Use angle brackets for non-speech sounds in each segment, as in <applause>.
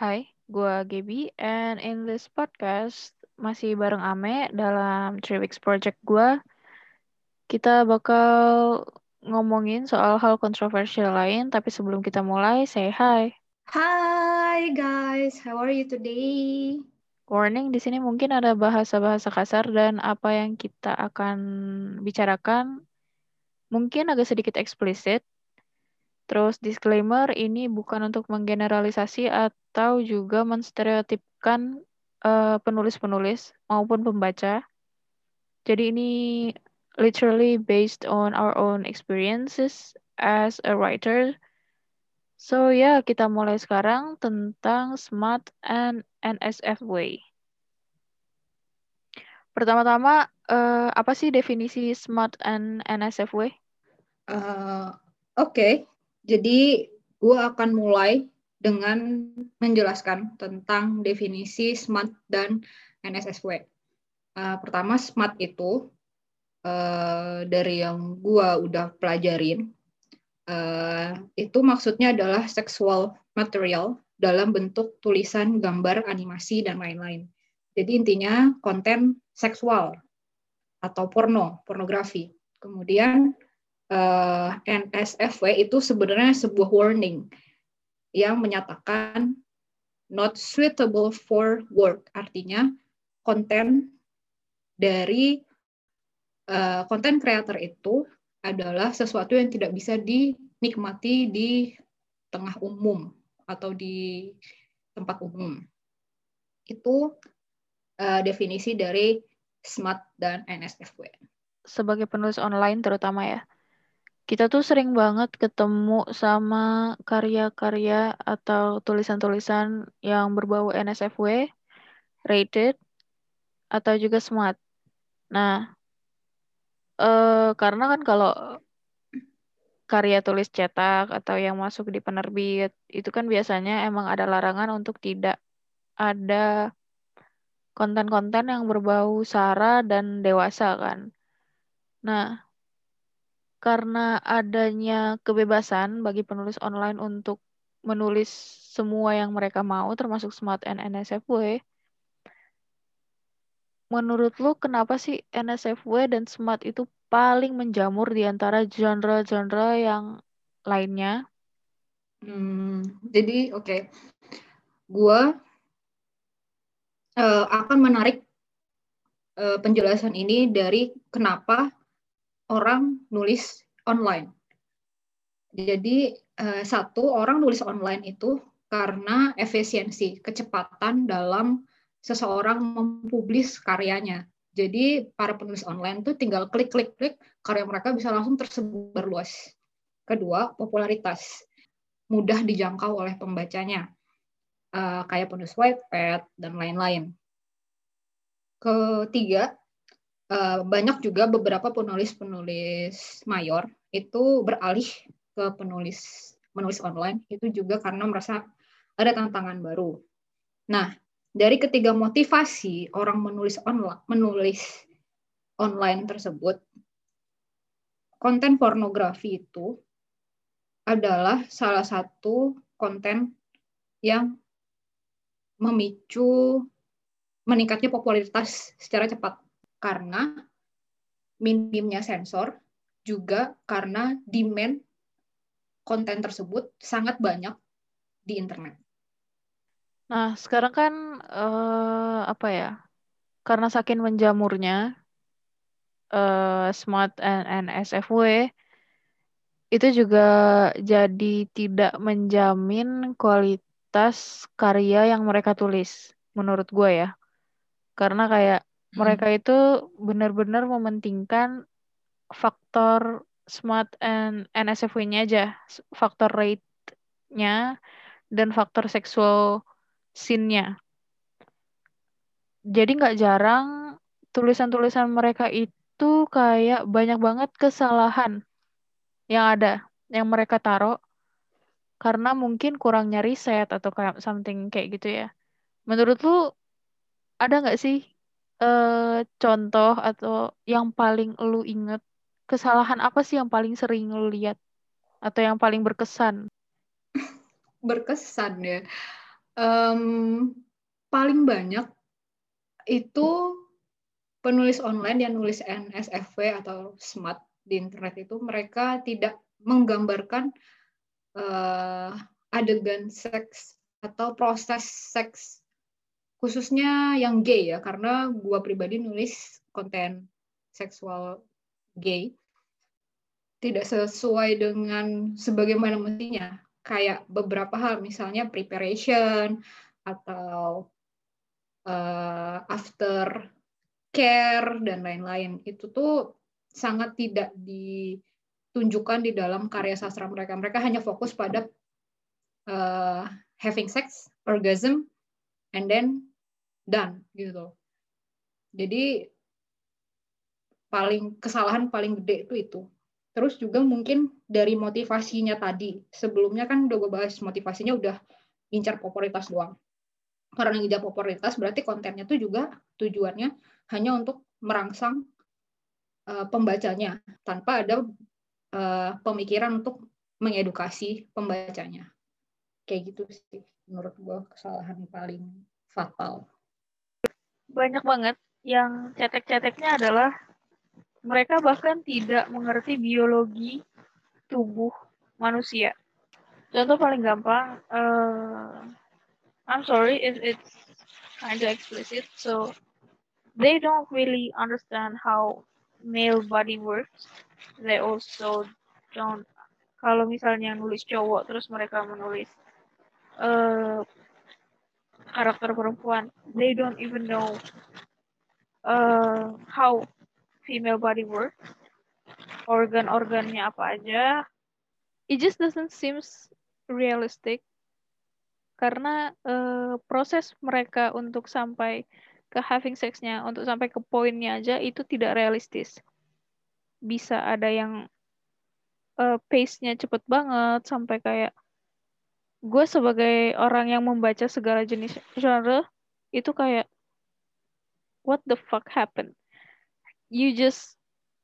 Hai, gua Gaby, and in this podcast masih bareng Ame dalam Three Weeks Project gua, kita bakal ngomongin soal hal kontroversial lain, tapi sebelum kita mulai, say hi. Hi guys, how are you today? Warning, di sini mungkin ada bahasa-bahasa kasar dan apa yang kita akan bicarakan mungkin agak sedikit eksplisit. Terus disclaimer, ini bukan untuk menggeneralisasi atau juga menstereotipkan uh, penulis-penulis maupun pembaca. Jadi ini literally based on our own experiences as a writer. So ya, yeah, kita mulai sekarang tentang SMART and NSFW. Pertama-tama, uh, apa sih definisi SMART and NSFW? Uh, Oke, okay. Jadi gue akan mulai dengan menjelaskan tentang definisi SMART dan NSFW. Uh, pertama, SMART itu uh, dari yang gue udah pelajarin, uh, itu maksudnya adalah sexual material dalam bentuk tulisan, gambar, animasi, dan lain-lain. Jadi intinya konten seksual atau porno, pornografi. Kemudian uh, NSFW itu sebenarnya sebuah warning yang menyatakan not suitable for work, artinya konten dari uh, konten creator itu adalah sesuatu yang tidak bisa dinikmati di tengah umum atau di tempat umum. Itu uh, definisi dari SMART dan NSFW. Sebagai penulis online terutama ya, kita tuh sering banget ketemu sama karya-karya atau tulisan-tulisan yang berbau NSFW, rated, atau juga SMART. Nah, eh, karena kan kalau karya tulis cetak atau yang masuk di penerbit, itu kan biasanya emang ada larangan untuk tidak ada konten-konten yang berbau sara dan dewasa kan. Nah, karena adanya kebebasan bagi penulis online untuk menulis semua yang mereka mau, termasuk Smart and NSFW, menurut lu kenapa sih NSFW dan Smart itu paling menjamur di antara genre-genre yang lainnya? Hmm, jadi oke, okay. gue uh, akan menarik uh, penjelasan ini dari kenapa orang nulis online. Jadi uh, satu orang nulis online itu karena efisiensi, kecepatan dalam seseorang mempublis karyanya. Jadi para penulis online tuh tinggal klik klik klik karya mereka bisa langsung tersebar luas. Kedua, popularitas mudah dijangkau oleh pembacanya uh, kayak penulis Wattpad dan lain-lain. Ketiga, uh, banyak juga beberapa penulis-penulis mayor itu beralih ke penulis menulis online itu juga karena merasa ada tantangan baru. Nah, dari ketiga motivasi orang menulis online menulis online tersebut, konten pornografi itu adalah salah satu konten yang memicu meningkatnya popularitas secara cepat karena minimnya sensor juga karena demand konten tersebut sangat banyak di internet. Nah, sekarang kan uh, apa ya? Karena saking menjamurnya uh, Smart and SFW itu juga jadi tidak menjamin kualitas karya yang mereka tulis menurut gue ya karena kayak. Mereka itu benar-benar mementingkan faktor smart and NSFW-nya aja faktor rate-nya dan faktor seksual scene-nya jadi nggak jarang tulisan-tulisan mereka itu kayak banyak banget kesalahan yang ada yang mereka taruh karena mungkin kurangnya riset atau kayak something kayak gitu ya. Menurut lu ada nggak sih uh, contoh atau yang paling lu inget kesalahan apa sih yang paling sering lu lihat atau yang paling berkesan? <laughs> berkesan ya. Um, paling banyak itu penulis online yang nulis NSFW atau SMAT di internet itu mereka tidak menggambarkan uh, adegan seks atau proses seks khususnya yang gay ya karena gua pribadi nulis konten seksual gay tidak sesuai dengan sebagaimana mestinya. Kayak beberapa hal misalnya preparation atau uh, after care dan lain-lain. Itu tuh sangat tidak ditunjukkan di dalam karya sastra mereka. Mereka hanya fokus pada uh, having sex orgasm and then done gitu jadi paling kesalahan paling gede itu itu Terus juga mungkin dari motivasinya tadi. Sebelumnya kan udah gue bahas motivasinya udah incar popularitas doang. Karena ngincar popularitas berarti kontennya tuh juga tujuannya hanya untuk merangsang uh, pembacanya tanpa ada uh, pemikiran untuk mengedukasi pembacanya. Kayak gitu sih menurut gue kesalahan paling fatal. Banyak banget yang cetek-ceteknya adalah mereka bahkan tidak mengerti biologi tubuh manusia. Contoh paling gampang, uh, I'm sorry if it's kind of explicit, so they don't really understand how male body works. They also don't. Kalau misalnya nulis cowok, terus mereka menulis uh, karakter perempuan, they don't even know uh, how female body work organ-organnya apa aja. It just doesn't seems realistic. Karena uh, proses mereka untuk sampai ke having sexnya untuk sampai ke poinnya aja itu tidak realistis. Bisa ada yang uh, pace-nya cepet banget sampai kayak gue sebagai orang yang membaca segala jenis genre itu kayak what the fuck happened? You just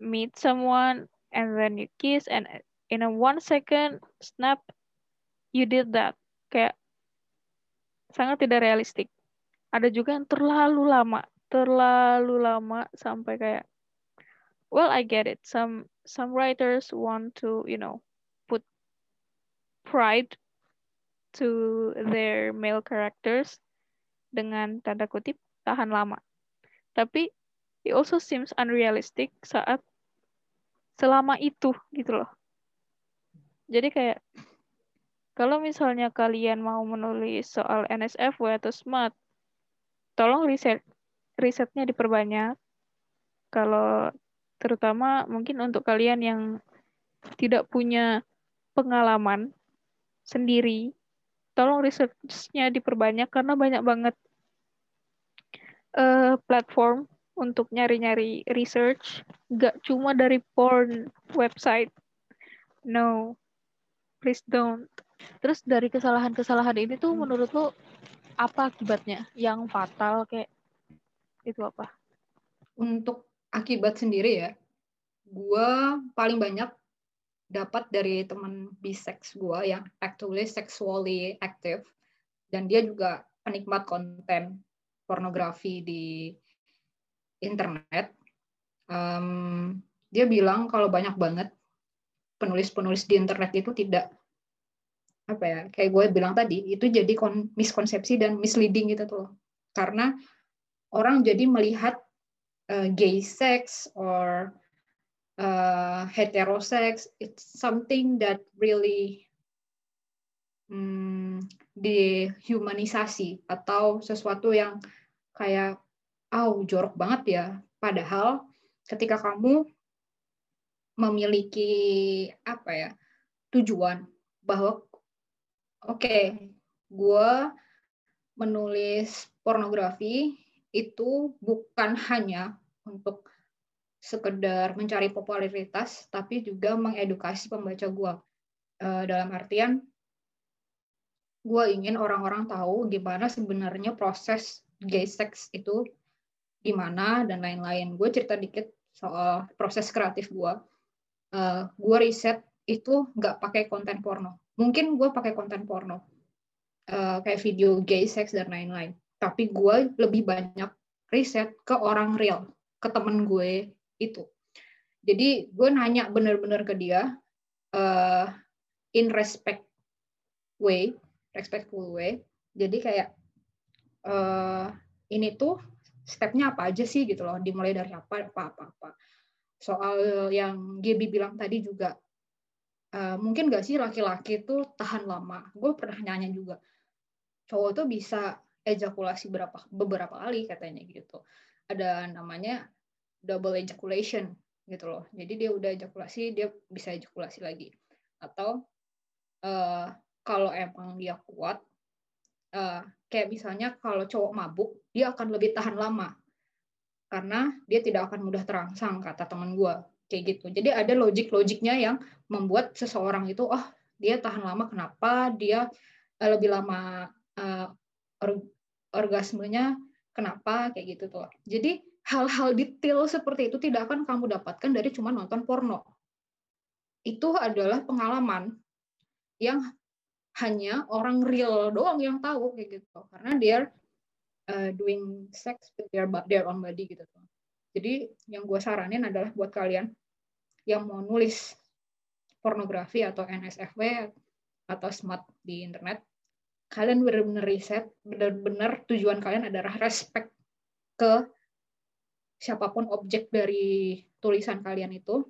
meet someone and then you kiss and in a one second snap you did that. Kayak sangat tidak realistik. Ada juga yang terlalu lama terlalu lama sampai kayak well I get it. Some some writers want to you know put pride to their male characters dengan tanda kutip tahan lama tapi it also seems unrealistic saat selama itu gitu loh. Jadi kayak kalau misalnya kalian mau menulis soal NSFW atau SMART, tolong riset risetnya diperbanyak. Kalau terutama mungkin untuk kalian yang tidak punya pengalaman sendiri, tolong risetnya diperbanyak karena banyak banget uh, platform untuk nyari-nyari research. Gak cuma dari porn website. No please don't. Terus dari kesalahan-kesalahan ini tuh menurut lo apa akibatnya? Yang fatal kayak itu apa? Untuk akibat sendiri ya gue paling banyak dapat dari teman bisex gue yang actually sexually active dan dia juga penikmat konten pornografi di internet, um, dia bilang kalau banyak banget penulis-penulis di internet itu tidak apa ya kayak gue bilang tadi itu jadi miskonsepsi dan misleading gitu tuh. Karena orang jadi melihat uh, gay sex or uh, heterosex it's something that really hmm, dehumanisasi atau sesuatu yang kayak oh jorok banget ya. Padahal ketika kamu memiliki apa ya tujuan bahwa oke okay, gue menulis pornografi itu bukan hanya sekedar mencari popularitas tapi juga mengedukasi pembaca gue e, dalam artian gue ingin orang-orang tahu gimana sebenarnya proses gay sex itu gimana dan lain-lain. Gue cerita dikit soal proses kreatif gue. Uh, gue riset itu nggak pakai konten porno. Mungkin gue pakai konten porno. uh, kayak video gay, seks dan lain-lain. Tapi gue lebih banyak riset ke orang real, ke temen gue itu. Jadi gue nanya bener-bener ke dia uh, in respect way, respectful way. Jadi kayak uh, ini tuh stepnya apa aja sih gitu loh, dimulai dari apa apa apa. Soal yang Gaby bilang tadi juga uh, mungkin gak sih laki-laki tuh tahan lama. Gue pernah nanya juga cowok tuh bisa ejakulasi berapa beberapa kali katanya gitu. Ada namanya double ejaculation gitu loh. Jadi dia udah ejakulasi, dia bisa ejakulasi lagi. Atau uh, kalau emang dia kuat, uh, kayak misalnya kalau cowok mabuk, dia akan lebih tahan lama karena dia tidak akan mudah terangsang kata teman gue kayak gitu. Jadi ada logik-logiknya yang membuat seseorang itu, oh dia tahan lama kenapa? Dia uh, lebih lama uh, orgasmenya kenapa kayak gitu tuh. Jadi hal-hal detail seperti itu tidak akan kamu dapatkan dari cuma nonton porno. Itu adalah pengalaman yang hanya orang real doang yang tahu kayak gitu. Karena dia uh, doing sex with their, their own body gitu tuh. Jadi yang gue saranin adalah buat kalian yang mau nulis pornografi atau NSFW atau smart di internet, kalian benar-benar riset, benar-benar tujuan kalian adalah respect ke siapa pun objek dari tulisan kalian itu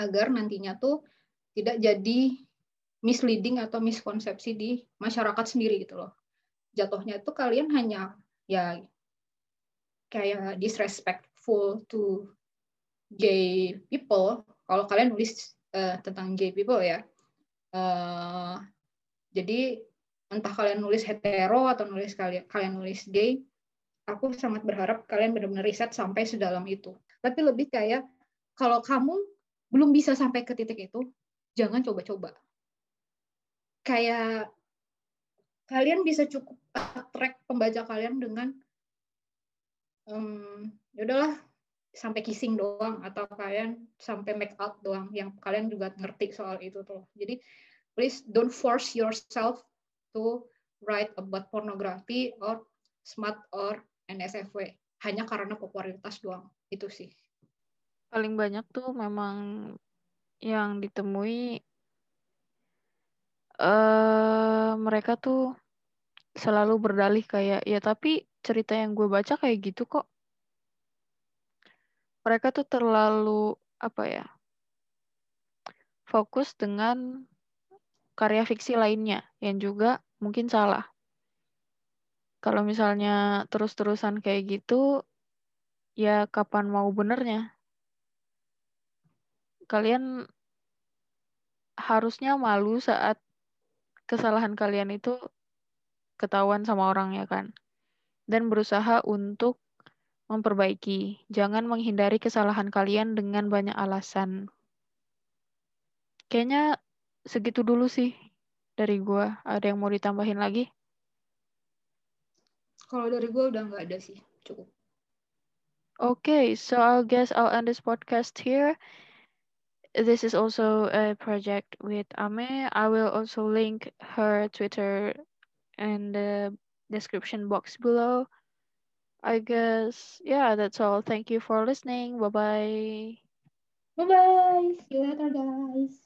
agar nantinya tuh tidak jadi misleading atau miskonsepsi di masyarakat sendiri gitu loh. Jatuhnya itu kalian hanya ya kayak disrespectful to gay people. Kalau kalian nulis uh, tentang gay people ya, uh, jadi entah kalian nulis hetero atau nulis kalian kalian nulis gay, aku sangat berharap kalian benar-benar riset sampai sedalam itu. Tapi lebih kayak kalau kamu belum bisa sampai ke titik itu, jangan coba-coba. Kayak kalian bisa cukup track pembaca kalian dengan um, ya udahlah sampai kissing doang atau kalian sampai make out doang yang kalian juga ngerti soal itu tuh. Jadi please don't force yourself to write about pornography or smart or NSFW hanya karena popularitas doang. Itu sih. Paling banyak tuh memang yang ditemui uh, mereka tuh selalu berdalih kayak ya tapi cerita yang gue baca kayak gitu kok. Mereka tuh terlalu apa ya fokus dengan karya fiksi lainnya yang juga mungkin salah kalau misalnya terus-terusan kayak gitu, ya kapan mau benernya? Kalian harusnya malu saat kesalahan kalian itu ketahuan sama orang ya kan. Dan berusaha untuk memperbaiki. Jangan menghindari kesalahan kalian dengan banyak alasan. Kayaknya segitu dulu sih dari gua. Ada yang mau ditambahin lagi? Kalau dari gue udah nggak ada sih, cukup. Okay, so I guess I'll end this podcast here. This is also a project with Ame. I will also link her Twitter in the description box below. I guess, yeah, that's all. Thank you for listening. Bye bye. Bye bye. See you later, guys.